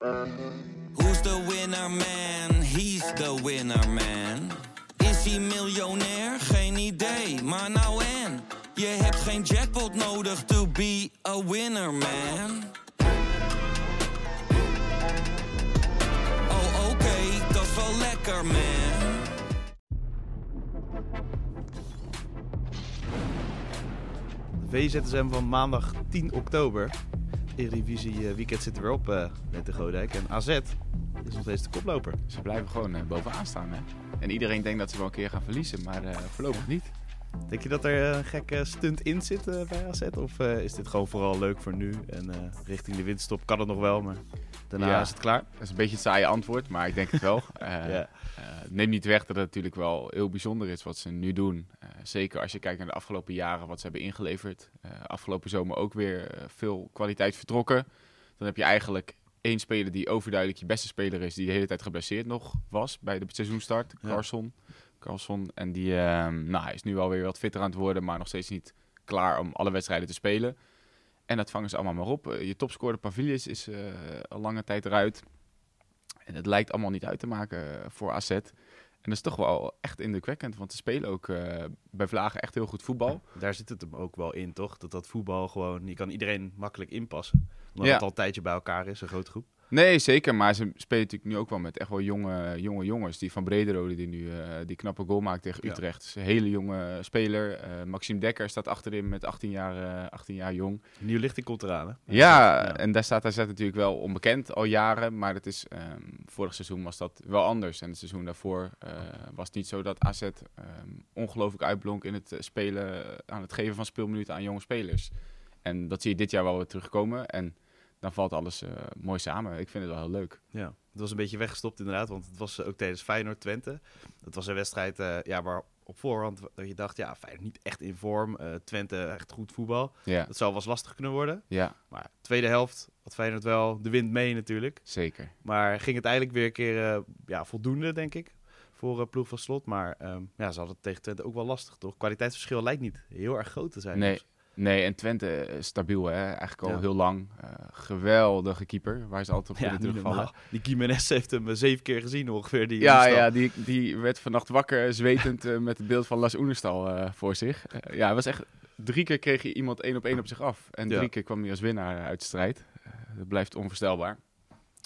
Who's the winner man? He's the winner man. Is hij miljonair? Geen idee, maar nou en. Je hebt geen jackpot nodig to be a winner man. Oh oké, dat is wel lekker man. VZSM van maandag 10 oktober. Eredivisie eh, weekend zit er weer op eh, met de Godijk. En AZ is nog steeds de koploper. Ze blijven gewoon eh, bovenaan staan. Hè? En iedereen denkt dat ze wel een keer gaan verliezen, maar eh, voorlopig niet. Denk je dat er een gekke stunt in zit eh, bij AZ? Of eh, is dit gewoon vooral leuk voor nu? En eh, richting de winterstop kan het nog wel, maar daarna Ja. is het klaar. Dat is een beetje een saaie antwoord, maar ik denk het wel. Eh Ja. eh, neem niet weg dat het natuurlijk wel heel bijzonder is wat ze nu doen. Eh, zeker als je kijkt naar de afgelopen jaren, wat ze hebben ingeleverd. Eh, afgelopen zomer ook weer eh, veel kwaliteit vertrokken. Dan heb je eigenlijk één speler die overduidelijk je beste speler is, die de hele tijd geblesseerd nog was bij de seizoenstart. Ja. Carlson. En die ehm, nou, hij is nu alweer wat fitter aan het worden, maar nog steeds niet klaar om alle wedstrijden te spelen. En dat vangen ze allemaal maar op. Eh, je topscorer Pavilius is eh, al lange tijd eruit. En het lijkt allemaal niet uit te maken eh, voor AZ. En dat is toch wel echt indrukwekkend, want ze spelen ook bij Vlagen echt heel goed voetbal. Daar zit het hem ook wel in, toch? Dat dat voetbal gewoon... Je kan iedereen makkelijk inpassen. Omdat Ja. het al een tijdje bij elkaar is, een grote groep. Nee, zeker. Maar ze spelen natuurlijk nu ook wel met echt wel jonge, jonge jongens. Die van Brederode, die nu eh, die knappe goal maakt tegen Ja. Utrecht. is een hele jonge speler. Eh, Maxime Dekker staat achterin met 18 jaar, eh, 18 jaar jong. Nieuw lichting komt eraan, hè? Ja, Ja. en daar staat AZ natuurlijk wel onbekend al jaren. Maar het is, ehm, vorig seizoen was dat wel anders. En het seizoen daarvoor eh, was het niet zo dat AZ ehm, ongelooflijk uitblonk in het eh, spelen, eh, aan het geven van speelminuten aan jonge spelers. En dat zie je dit jaar wel weer terugkomen. En dan valt alles eh, mooi samen. Ik vind het wel heel leuk. Ja, het was een beetje weggestopt inderdaad, want het was eh, ook tijdens Feyenoord-Twente. Dat was een wedstrijd eh, ja, waar op voorhand dat je dacht, ja, Feyenoord niet echt in vorm. Twente echt goed voetbal. Ja, Dat zou wel eens lastig kunnen worden. ja Maar tweede helft had Feyenoord wel de wind mee natuurlijk. zeker. Maar ging uiteindelijk weer een keer ja, voldoende, denk ik, voor uh, ploeg van slot. Maar ehm, ja, ze hadden het tegen Twente ook wel lastig, toch? Kwaliteitsverschil lijkt niet heel erg groot te zijn. Nee. Dus- Nee, en Twente is stabiel, hè? eigenlijk al Ja. heel lang. Eh, geweldige keeper, waar ze altijd op Ja, kunnen terugvallen. Die Gimenez heeft hem eh, zeven keer gezien ongeveer. Die Ja, ja die, die werd vannacht wakker, zwetend eh, met het beeld van Las Oenerstal eh, voor zich. Eh, ja, het was echt... Drie keer kreeg hij iemand één op één op zich af. En Ja. drie keer kwam hij als winnaar uit de strijd. Eh, dat blijft onvoorstelbaar.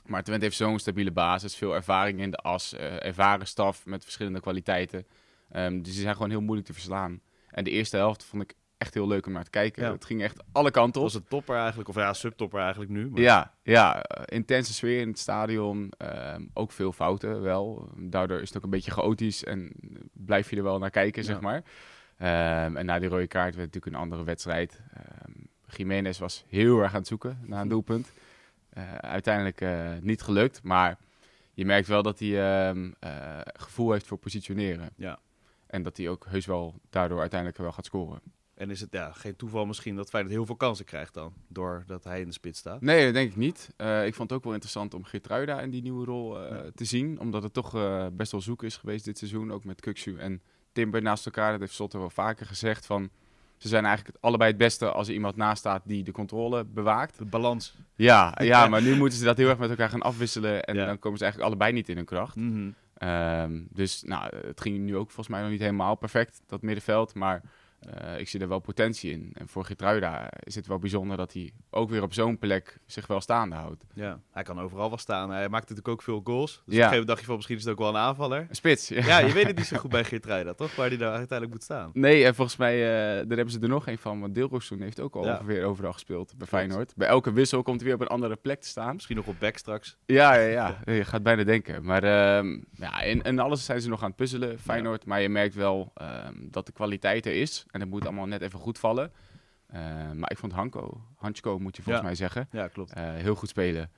Maar Twente heeft zo'n stabiele basis, veel ervaring in de as, eh, ervaren staf met verschillende kwaliteiten. Ehm, dus die zijn gewoon heel moeilijk te verslaan. En de eerste helft vond ik echt heel leuk om naar te kijken. Ja. Het ging echt alle kanten op. was een topper eigenlijk, of ja, subtopper eigenlijk nu. Maar... Ja, ja eh, intense sfeer in het stadion. ehm, ook veel fouten wel. Daardoor is het ook een beetje chaotisch en blijf je er wel naar kijken, zeg maar. Ehm, en na die rode kaart werd het natuurlijk een andere wedstrijd. Ehm Jiménez was heel erg aan het zoeken naar een doelpunt. Eh, uiteindelijk eh, niet gelukt, maar je merkt wel dat hij gevoel heeft voor positioneren. Ja. En dat hij ook heus wel daardoor uiteindelijk wel gaat scoren. En is het ja, geen toeval misschien dat Feyenoord heel veel kansen krijgt dan, doordat hij in de spits staat? Nee, dat denk ik niet. Eh, ik vond het ook wel interessant om Geertruida in die nieuwe rol eh, Ja. te zien. Omdat het toch eh, best wel zoek is geweest dit seizoen. Ook met Kuksu en Timber naast elkaar. Dat heeft Sotter wel vaker gezegd. Van, ze zijn eigenlijk allebei het beste als er iemand naast staat die de controle bewaakt. De balans. Ja, ja maar nu moeten ze dat heel erg met elkaar gaan afwisselen. En Ja. dan komen ze eigenlijk allebei niet in hun kracht. Mhm. Ehm, dus nou, het ging nu ook volgens mij nog niet helemaal perfect, dat middenveld. Maar eh, ik zie er wel potentie in. En voor Geertruida is het wel bijzonder dat hij ook weer op zo'n plek zich wel staande houdt. Ja, hij kan overal wel staan. Hij maakt natuurlijk ook veel goals. Dus op een Ja. gegeven moment dacht je van misschien is het ook wel een aanvaller. Een spits. Ja, je weet het niet zo goed bij Geertruida, toch? Waar hij daar uiteindelijk moet staan. Nee, en volgens mij eh, daar hebben ze er nog een van. Want Deelroostoen heeft ook al Ja. ongeveer overal gespeeld bij Feyenoord. Bij elke wissel komt hij weer op een andere plek te staan. Misschien nog op back straks. Ja, ja, ja. Je gaat bijna denken. Maar ehm, ja, in alles zijn ze nog aan het puzzelen, Feyenoord. Maar je merkt wel ehm, dat de kwaliteit er is. En het moet allemaal net even goed vallen. Eh, maar ik vond Hanko, Hansko moet je volgens Ja. mij zeggen, Ja, klopt. eh, heel goed spelen.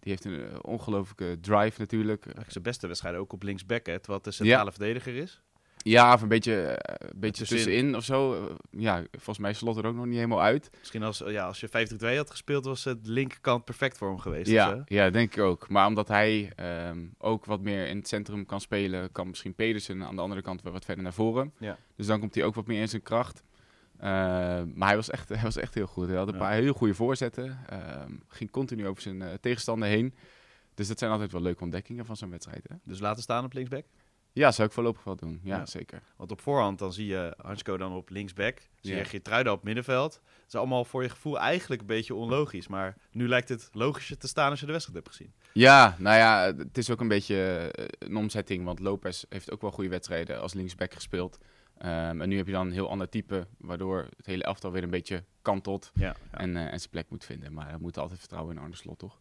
Die heeft een eh, ongelooflijke drive natuurlijk. Eigenlijk zijn beste wedstrijden ook op linksback, hè, terwijl het de centrale verdediger is. Ja, of een beetje, eh, een beetje Tussenin. tussenin of zo. Eh, ja, volgens mij slot er ook nog niet helemaal uit. Misschien als, ja, als je 5-3-2 had gespeeld, was het linkerkant perfect voor hem geweest. Ja, zo. ja, denk ik ook. Maar omdat hij ehm, ook wat meer in het centrum kan spelen, kan misschien Pedersen aan de andere kant wel wat verder naar voren. Ja. Dus dan komt hij ook wat meer in zijn kracht. Eh, maar hij was, echt, hij was echt heel goed. Hij had een Ja. paar hele goede voorzetten. Ehm, ging continu over zijn eh, tegenstander heen. Dus dat zijn altijd wel leuke ontdekkingen van zo'n wedstrijd. Hè? Dus laten staan op linksback. Ja, zou ik voorlopig wel doen. Ja, Ja. zeker. Want op voorhand dan zie je Hansko dan op linksback. Zie je Geertruida op middenveld. Het is allemaal voor je gevoel eigenlijk een beetje onlogisch. Maar nu lijkt het logischer te staan als je de wedstrijd hebt gezien. Ja, nou ja, het is ook een beetje eh, een omzetting. Want Lopez heeft ook wel goede wedstrijden als linksback gespeeld. Ehm, en nu heb je dan een heel ander type, waardoor het hele elftal weer een beetje kantelt Ja, en, eh, en zijn plek moet vinden. Maar we moeten altijd vertrouwen in Arne Slot, toch?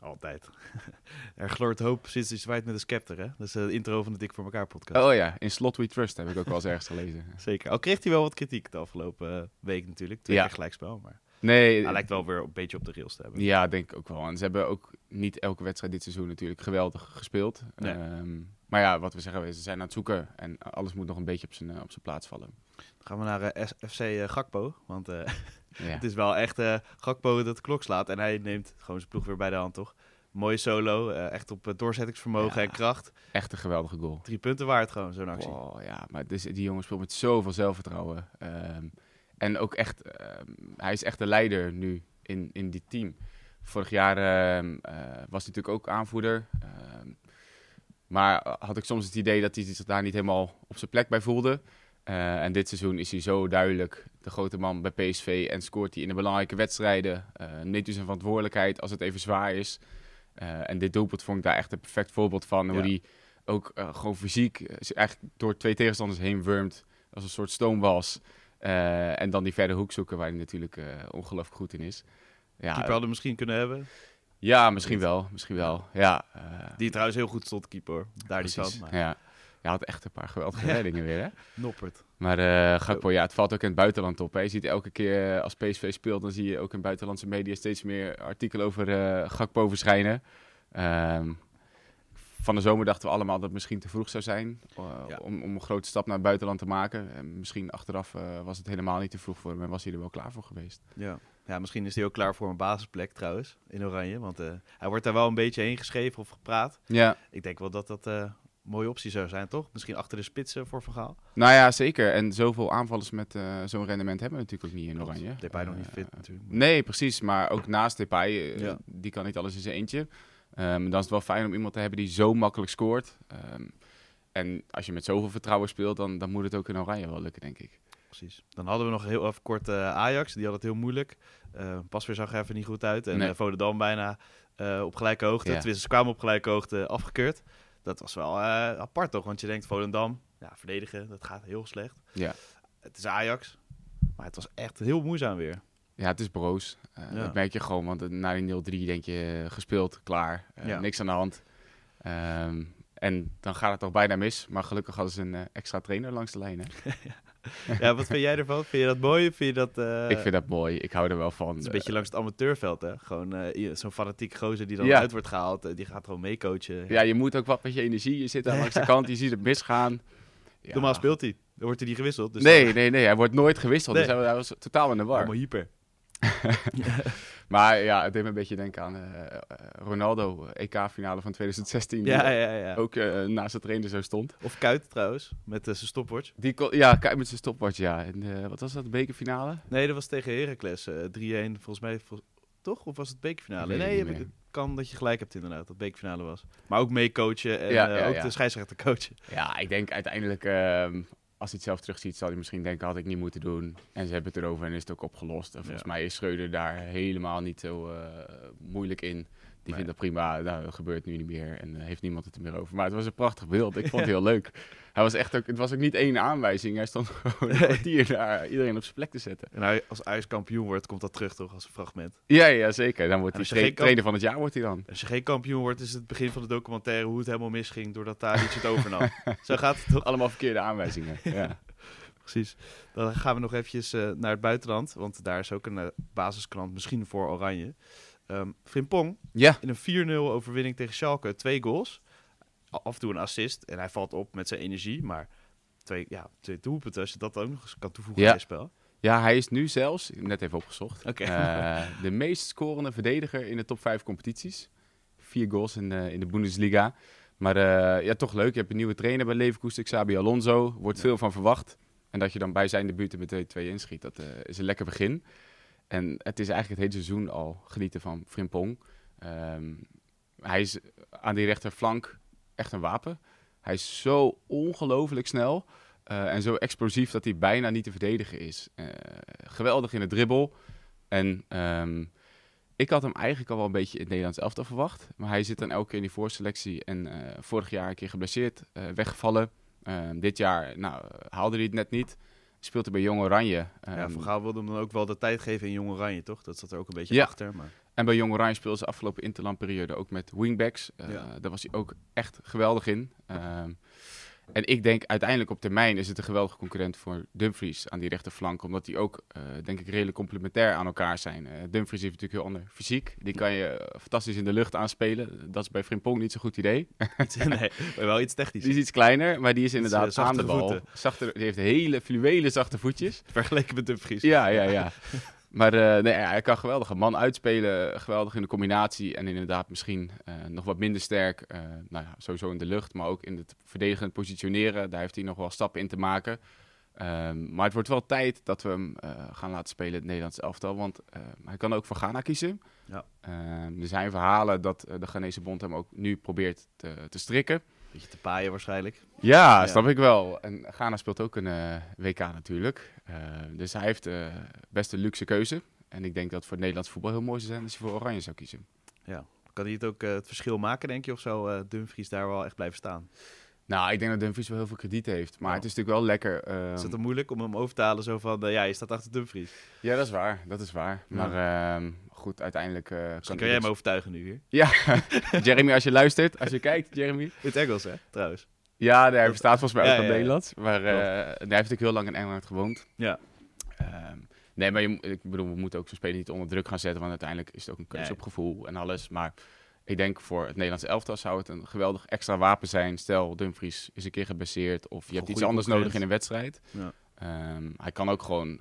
Altijd. er gloort hoop sinds hij zwaait met een scepter. Hè? Dat is eh, de intro van de Dik voor elkaar podcast. Oh ja, in Slot We Trust heb ik ook wel eens ergens gelezen. Zeker. Al kreeg hij wel wat kritiek de afgelopen eh, week natuurlijk. Twee Ja. keer gelijkspel. Maar Nee, hij lijkt wel weer een beetje op de rails te hebben. Ja, denk ik ook wel. En ze hebben ook niet elke wedstrijd dit seizoen natuurlijk geweldig gespeeld. Nee. Ehm, maar ja, wat we zeggen, ze zijn aan het zoeken en alles moet nog een beetje op zijn, eh, op zijn plaats vallen. Dan gaan we naar eh, FC eh, Gakpo. Want eh, Ja. het is wel echt eh, Gakpo dat de klok slaat. En hij neemt gewoon zijn ploeg weer bij de hand, toch? Mooie solo. eh, echt op eh, doorzettingsvermogen Ja. en kracht. Echt een geweldige goal. Drie punten waard gewoon, zo'n actie. Oh, ja, maar dus, die jongen speelt met zoveel zelfvertrouwen. Ehm, en ook echt, ehm, hij is echt de leider nu in, in dit team. Vorig jaar ehm, eh, was hij natuurlijk ook aanvoerder. Maar had ik soms het idee dat hij zich daar niet helemaal op zijn plek bij voelde. Eh, en dit seizoen is hij zo duidelijk de grote man bij PSV en scoort hij in de belangrijke wedstrijden. Eh neemt hij zijn verantwoordelijkheid als het even zwaar is. Eh, en dit doelpunt vond ik daar echt een perfect voorbeeld van. Hoe hij ook gewoon fysiek eigenlijk door twee tegenstanders heen wurmt. Als een soort stoomwas. En dan die verre hoek zoeken waar hij natuurlijk ongelooflijk goed in is. Ja, Keeper hadden misschien kunnen hebben. ja misschien wel. Misschien wel. Ja, Die trouwens heel goed stond, keeper. Daar precies. van. Maar Ja. Je had echt een paar geweldige reddingen weer, hè? Noppert. Maar eh Gakpo, ja, het valt ook in het buitenland op. Hè. Je ziet elke keer eh, als PSV speelt, dan zie je ook in buitenlandse media steeds meer artikelen over eh Gakpo verschijnen. Ehm, van de zomer dachten we allemaal dat het misschien te vroeg zou zijn Ja. om, om een grote stap naar het buitenland te maken. En misschien achteraf was het helemaal niet te vroeg voor hem en was hij er wel klaar voor geweest. Ja. ja, misschien is hij ook klaar voor een basisplek trouwens, in Oranje. Want hij wordt daar wel een beetje heen geschreven of gepraat. Ja, Ik denk wel dat dat mooie optie zou zijn, toch? Misschien achter de spitsen voor Van Gaal. nou ja, zeker. En zoveel aanvallers met eh, zo'n rendement hebben we natuurlijk ook niet in Oranje. Depay nog niet Eh, fit natuurlijk. Nee, precies. Maar ook naast Depay, eh, Ja. die kan niet alles in zijn eentje. Ehm, dan is het wel fijn om iemand te hebben die zo makkelijk scoort. Ehm, en als je met zoveel vertrouwen speelt, dan, dan moet het ook in Oranje wel lukken, denk ik. Precies. Dan hadden we nog heel even kort eh, Ajax. Die had het heel moeilijk. Eh Pasveer zag er even niet goed uit. En Nee. eh Volendam bijna eh, op gelijke hoogte. Ja. Tenminste, ze kwamen op gelijke hoogte afgekeurd. Dat was wel eh, apart toch? Want je denkt Volendam, ja, verdedigen, dat gaat heel slecht. Ja. Het is Ajax. Maar het was echt heel moeizaam weer. Ja, het is broos. Eh, Ja. Dat merk je gewoon, want na die 0-3 denk je eh, gespeeld, klaar, Ja. niks aan de hand. Ehm, en dan gaat het toch bijna mis. Maar gelukkig hadden ze een extra trainer langs de lijn. Hè? ja, wat vind jij ervan? Vind je dat mooi? Vind je dat... eh, ik vind dat mooi. Ik hou er wel van. Het is een beetje langs het amateurveld, hè? Gewoon eh, zo'n fanatiek gozer die dan Ja. uit wordt gehaald. eh, die gaat gewoon meecoachen. ja, je moet ook wat met je energie. Je zit daar langs de kant, je ziet het misgaan. Ja. Normaal speelt hij. Dan wordt hij niet gewisseld. Dus nee, nee, nee. Hij wordt nooit gewisseld. Nee. Dus hij, was totaal in de war. Allemaal hyper. Maar ja, het deed me een beetje denken aan eh, eh, Ronaldo, EK-finale van 2016. die Ja, ja, ja. ook eh, naast de trainer zo stond. Of Kuit trouwens, met zijn stopwatch. Die ja, kijk met zijn stopwatch, ja. En, wat was dat, de bekerfinale? Nee, dat was tegen Heracles. eh 3-1 volgens mij. vol- toch? Of was het bekerfinale? Nee, het kan dat je gelijk hebt inderdaad. Dat bekerfinale was. Maar ook meecoachen en Ja, ja, ook ja. de scheidsrechter coachen. Ja, ik denk uiteindelijk, ehm, als hij het zelf terugziet, zal hij misschien denken, had ik niet moeten doen. En ze hebben het erover en is het ook opgelost. En volgens Ja. mij is Schreuder daar helemaal niet zo eh, moeilijk in. Die vindt dat prima, nou, dat gebeurt nu niet meer en eh, heeft niemand het er meer over. Maar het was een prachtig beeld, ik vond het heel leuk. Hij was echt ook, het was ook niet één aanwijzing, hij stond gewoon een kwartier daar iedereen op zijn plek te zetten. En hij, als Ajax kampioen wordt, komt dat terug toch als een fragment. Ja, ja zeker. Dan wordt hij tra- trainer van het jaar, wordt hij dan. Als je geen kampioen wordt, is het begin van de documentaire hoe het helemaal misging doordat daar iets het overnam. Zo gaat het toch? Allemaal verkeerde aanwijzingen. Ja. Precies. Dan gaan we nog eventjes eh, naar het buitenland, want daar is ook een eh, basisklant misschien voor Oranje. Ehm Frimpong ja, in een 4-0 overwinning tegen Schalke, twee goals. Af en toe een assist en hij valt op met zijn energie, maar twee, ja, twee doelpunten, als je dat ook nog eens kan toevoegen Ja. aan je spel. Ja, hij is nu zelfs, net even opgezocht, Oké. eh, de meest scorende verdediger in de top 5 competities. Vier goals in, de in de Bundesliga. Maar eh, ja, toch leuk. Je hebt een nieuwe trainer bij Leverkusen, Xabi Alonso. Wordt Ja. veel van verwacht. En dat je dan bij zijn debuut met 2-2 inschiet, dat eh, is een lekker begin. En het is eigenlijk het hele seizoen al genieten van Frimpong. Ehm, hij is aan die rechterflank echt een wapen. Hij is zo ongelooflijk snel eh, en zo explosief dat hij bijna niet te verdedigen is. Eh, geweldig in de dribbel. En ehm, ik had hem eigenlijk al wel een beetje in het Nederlands elftal verwacht. Maar hij zit dan elke keer in die voorselectie. En eh, vorig jaar een keer geblesseerd, weggevallen. Ehm, dit jaar nou, haalde hij het net niet. Speelt hij bij Jong Oranje. ja, Ehm, Van Gaal wilde hem dan ook wel de tijd geven in Jong Oranje, toch? Dat zat er ook een beetje Ja. achter. Maar... En bij Jong Oranje speelde ze afgelopen interlandperiode ook met wingbacks. Ja. Daar was hij ook echt geweldig in. Ehm, en ik denk uiteindelijk op termijn is het een geweldige concurrent voor Dumfries aan die rechterflank. Omdat die ook, eh, denk ik, redelijk complementair aan elkaar zijn. Eh, Dumfries heeft natuurlijk heel ander fysiek. Die kan je eh, fantastisch in de lucht aanspelen. Dat is bij Frimpong niet zo'n goed idee. Nee, maar wel iets technisch. Die is iets kleiner, maar die is inderdaad aan de bal. voeten. Zachter, die heeft hele fluwelen zachte voetjes. Vergeleken met Dumfries. Ja, ja, ja. Maar eh, nee, hij kan geweldig een man uitspelen, geweldig in de combinatie en inderdaad misschien eh, nog wat minder sterk. eh, nou ja, sowieso in de lucht, maar ook in het verdedigend positioneren. Daar heeft hij nog wel stappen in te maken. Ehm, maar het wordt wel tijd dat we hem gaan laten spelen in het Nederlands elftal, want hij kan ook voor Ghana kiezen. Ja. Ehm, er zijn verhalen dat de Ghanese bond hem ook nu probeert te, te strikken. Beetje te paaien waarschijnlijk. Ja, Ja. snap ik wel. En Ghana speelt ook een eh, WK natuurlijk. Eh, dus hij heeft eh, best een luxe keuze. En ik denk dat voor het Nederlands voetbal heel mooi zou zijn als hij voor Oranje zou kiezen. Kan hij het ook het verschil maken, denk je? Of zou Dumfries daar wel echt blijven staan? Nou, ik denk dat Dumfries wel heel veel krediet heeft. Maar Ja. het is natuurlijk wel lekker. eh, Is het dan moeilijk om hem over te halen? Zo van, ja, je staat achter Dumfries. Ja, dat is waar. Dat is waar. Ja. Maar ehm, goed, uiteindelijk Misschien kan kan jij ik hem overtuigen nu hier. Ja, Jeremy, als je luistert, als je kijkt, Jeremy. In het Engels, hè? Trouwens. Ja, hij verstaat volgens mij ook Ja, wel ja, ja. Nederlands. Maar eh, hij heeft natuurlijk heel lang in Engeland gewoond. Ja. Ehm, nee, maar je, ik bedoel, we moeten ook zo'n speler niet onder druk gaan zetten. Want uiteindelijk is het ook een keuze op gevoel en alles. Maar ik denk voor het Nederlandse elftal zou het een geweldig extra wapen zijn. Stel, Dumfries is een keer geblesseerd of je hebt iets anders concurrent. nodig in een wedstrijd. Ja. Ehm, hij kan ook gewoon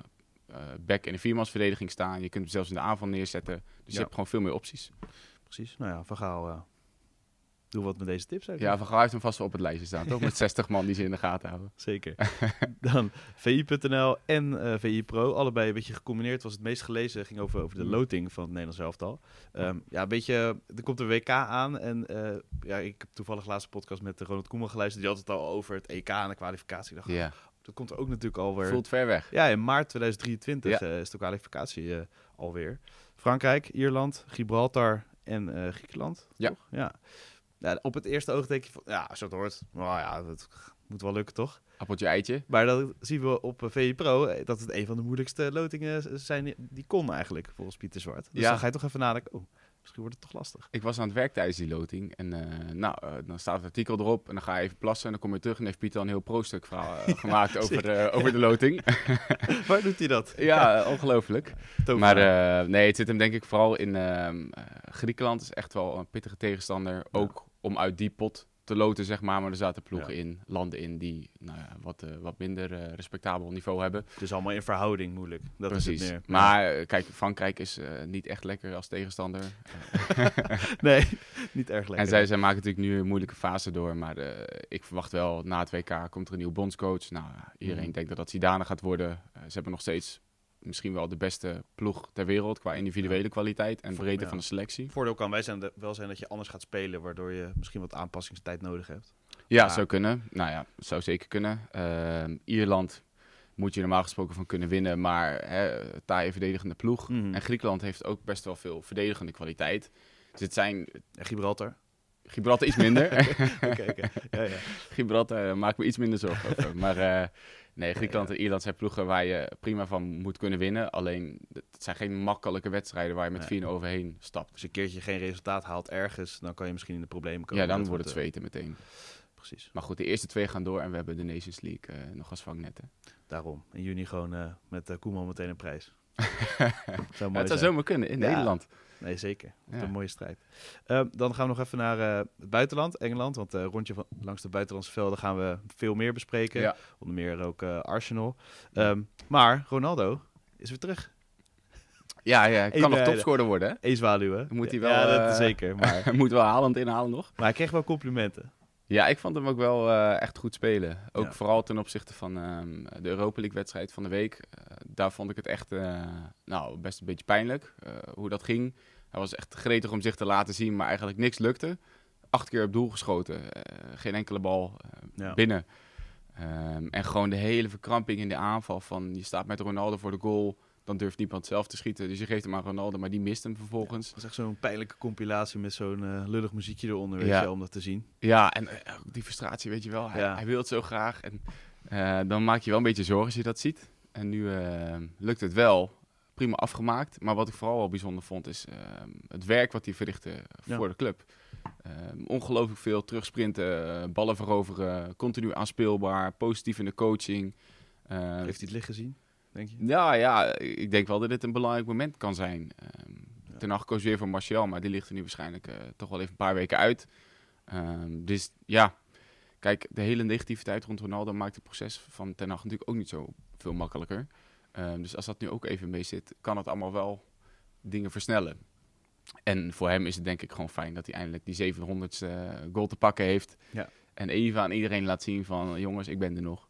back in de viermansverdediging staan. Je kunt hem zelfs in de aanval neerzetten. Dus je hebt gewoon veel meer opties. Precies. Nou ja, Van Gaal, eh, doe wat met deze tips. Ja, Van Gaal heeft hem vast wel op het lijstje staan, toch? Met 60 man die ze in de gaten houden. Zeker. Dan VI.nl en eh, VI Pro, allebei een beetje gecombineerd. Was het meest gelezen, ging over, over de Mm. loting van het Nederlands elftal. Ehm, ja, een beetje, er komt een WK aan en eh, ja, ik heb toevallig laatste podcast met Ronald Koeman geluisterd. Die had het al over het EK en de kwalificatie. Ik dacht, Ja, dat komt er ook natuurlijk alweer. voelt ver weg. Ja, in maart 2023 Ja. eh, is de kwalificatie eh, alweer. Frankrijk, Ierland, Gibraltar en eh, Griekenland. Ja. toch? ja. Ja, op het eerste oog denk je van, ja, als je het hoort, nou ja, dat moet wel lukken, toch? Appeltje eitje. Maar dan zien we op VI Pro dat het een van de moeilijkste lotingen zijn die- die kon eigenlijk, volgens Pieter Zwart. Dus Ja. dan ga je toch even nadenken, oh, misschien wordt het toch lastig. Ik was aan het werk tijdens die loting. En eh, nou, eh, dan staat het artikel erop. En dan ga je even plassen. En dan kom je terug. En heeft Pieter een heel pro-stuk verhaal, eh, gemaakt over, eh, over de loting. Waar doet hij dat? ja, ongelooflijk. Maar nee, het zit hem denk ik vooral in ehm, eh, Griekenland. is echt wel een pittige tegenstander. Ook om uit die pot te loten, zeg maar. Maar er zaten ploegen Ja. in, landen in die nou ja, wat, eh, wat minder eh, respectabel niveau hebben. Het is allemaal in verhouding moeilijk. Dat is Precies. het meer. Maar eh, kijk, Frankrijk is niet echt lekker als tegenstander. nee, niet erg lekker. En zij, zij maken natuurlijk nu een moeilijke fase door. Maar ik verwacht wel, na het WK komt er een nieuwe bondscoach. Nou, iedereen Mhm. denkt dat dat Zidane gaat worden. Ze hebben nog steeds misschien wel de beste ploeg ter wereld qua individuele kwaliteit en breedte ja. van de selectie. Voordeel kan wij zijn, wel zijn dat je anders gaat spelen, waardoor je misschien wat aanpassingstijd nodig hebt. Ja, Ja. zou kunnen. Nou ja, zou zeker kunnen. Ehm, Ierland moet je normaal gesproken van kunnen winnen, maar hè, taaie verdedigende ploeg. Mhm. En Griekenland heeft ook best wel veel verdedigende kwaliteit. Dus het zijn En Gibraltar. Gibraltar iets minder. Oké. Ja, ja. Gibraltar uh, maak me iets minder zorgen over. Maar eh, nee, Griekenland en Ierland zijn ploegen waar je prima van moet kunnen winnen. Alleen, het zijn geen makkelijke wedstrijden waar je met Nee. 4 overheen stapt. Als je een keertje geen resultaat haalt ergens, dan kan je misschien in de problemen komen. Ja, dan wordt het eh, zweten meteen. Precies, Maar goed, de eerste twee gaan door en we hebben de Nations League eh, nog als vangnetten. daarom. In juni gewoon eh, met eh, Koeman meteen een prijs. zou Ja, mooi het zou zijn. zomaar kunnen in Ja. Nederland. Nee, zeker. Ja. een mooie strijd. Eh, dan gaan we nog even naar eh, het buitenland, Engeland. Want eh rondje van, langs de buitenlandse velden gaan we veel meer bespreken. Ja. Onder meer ook eh, Arsenal. Ehm, maar Ronaldo is weer terug. Ja, ja, hij kan nog topscorer worden. hè? Moet hij wel, Ja, dat zeker. Maar, Hij moet wel Haaland inhalen nog. maar hij kreeg wel complimenten. Ja, ik vond hem ook wel eh, echt goed spelen. Ook Ja. vooral ten opzichte van ehm, de Europa League wedstrijd van de week. Eh, daar vond ik het echt eh, nou, best een beetje pijnlijk hoe dat ging. Hij was echt gretig om zich te laten zien, maar eigenlijk niks lukte. acht keer op doel geschoten. Geen enkele bal Ja. binnen. Ehm, en gewoon de hele verkramping in de aanval van je staat met Ronaldo voor de goal, dan durft niemand zelf te schieten. Dus je geeft hem aan Ronaldo, maar die mist hem vervolgens. Dat is echt zo'n pijnlijke compilatie met zo'n eh, lullig muziekje eronder, weet Ja. je, om dat te zien. Ja, en eh, die frustratie, weet je wel. Hij, Ja. hij wil het zo graag. En eh, dan maak je wel een beetje zorgen als je dat ziet. En nu lukt het wel. Prima afgemaakt. Maar wat ik vooral wel bijzonder vond, is het werk wat hij verrichtte voor de club. Ongelooflijk veel terugsprinten, ballen veroveren, continu aanspeelbaar, positief in de coaching. Heeft hij het licht gezien, denk je? ja, ja, ik denk wel dat dit een belangrijk moment kan zijn. Ehm Ja. Ten koos weer voor Martial, maar die ligt er nu waarschijnlijk eh, toch wel even een paar weken uit. Ehm, dus ja, kijk, de hele negativiteit rond Ronaldo maakt het proces van Ten Hag natuurlijk ook niet zo veel makkelijker. Ehm, dus als dat nu ook even mee zit, kan het allemaal wel dingen versnellen. En voor hem is het denk ik gewoon fijn dat hij eindelijk die 700ste goal te pakken heeft. Ja. En even aan iedereen laat zien van, jongens, ik ben er nog.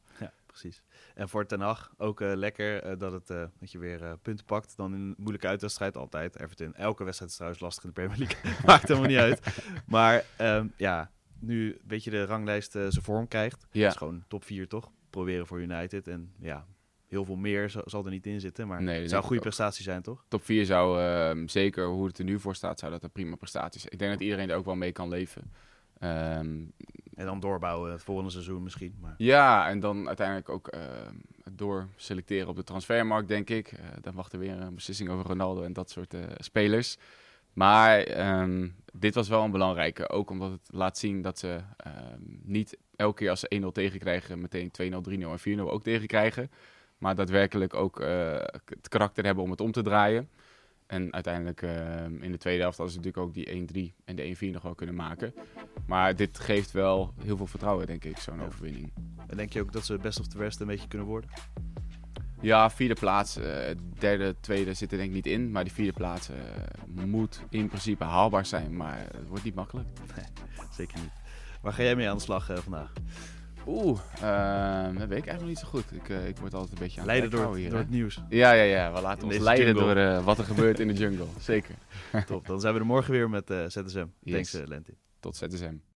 Precies. En voor Ten Hag ook eh, lekker eh, dat, het, eh, dat je weer punten pakt. Dan in een moeilijke uitwedstrijd altijd. Everton, elke wedstrijd is trouwens lastig in de Premier League. Maakt helemaal niet uit. Maar ehm, ja, nu een beetje de ranglijst zijn vorm krijgt. Ja. Dat is gewoon top 4 toch? Proberen voor United. En ja, heel veel meer zal, er niet in zitten. Maar Nee, het zou een goede prestatie zijn, toch? top 4 zou ehm, zeker, hoe het er nu voor staat, zou dat een prima prestatie zijn. Ik denk dat iedereen er ook wel mee kan leven. Ehm, En dan doorbouwen het volgende seizoen misschien. Maar ja, en dan uiteindelijk ook ehm, door selecteren op de transfermarkt, denk ik. Eh, dan wacht er weer een beslissing over Ronaldo en dat soort eh, spelers. Maar ehm, dit was wel een belangrijke, ook omdat het laat zien dat ze niet elke keer als ze 1-0 tegenkrijgen, meteen 2-0, 3-0 en 4-0 ook tegenkrijgen. Maar daadwerkelijk ook eh, het karakter hebben om het om te draaien. En uiteindelijk ehm, in de tweede helft hadden ze natuurlijk ook die 1-3 en de 1-4 nog wel kunnen maken. Maar dit geeft wel heel veel vertrouwen, denk ik, zo'n Ja. overwinning. en denk je ook dat ze best of the rest een beetje kunnen worden? Ja, vierde plaats. eh, derde, tweede zit er denk ik niet in. Maar die vierde plaats eh, moet in principe haalbaar zijn. Maar het wordt niet makkelijk. Zeker niet. Waar ga jij mee aan de slag eh, vandaag? Oeh, ehm, dat weet ik eigenlijk nog niet zo goed. Ik, eh, ik word altijd een beetje aan Leiden door, door het nieuws. Ja, ja, ja. We laten In ons leiden jungle. door eh, wat er gebeurt in de jungle. Zeker. Top. Dan zijn we er morgen weer met eh ZSM. Yes. Thanks, Lenty. Tot ZSM.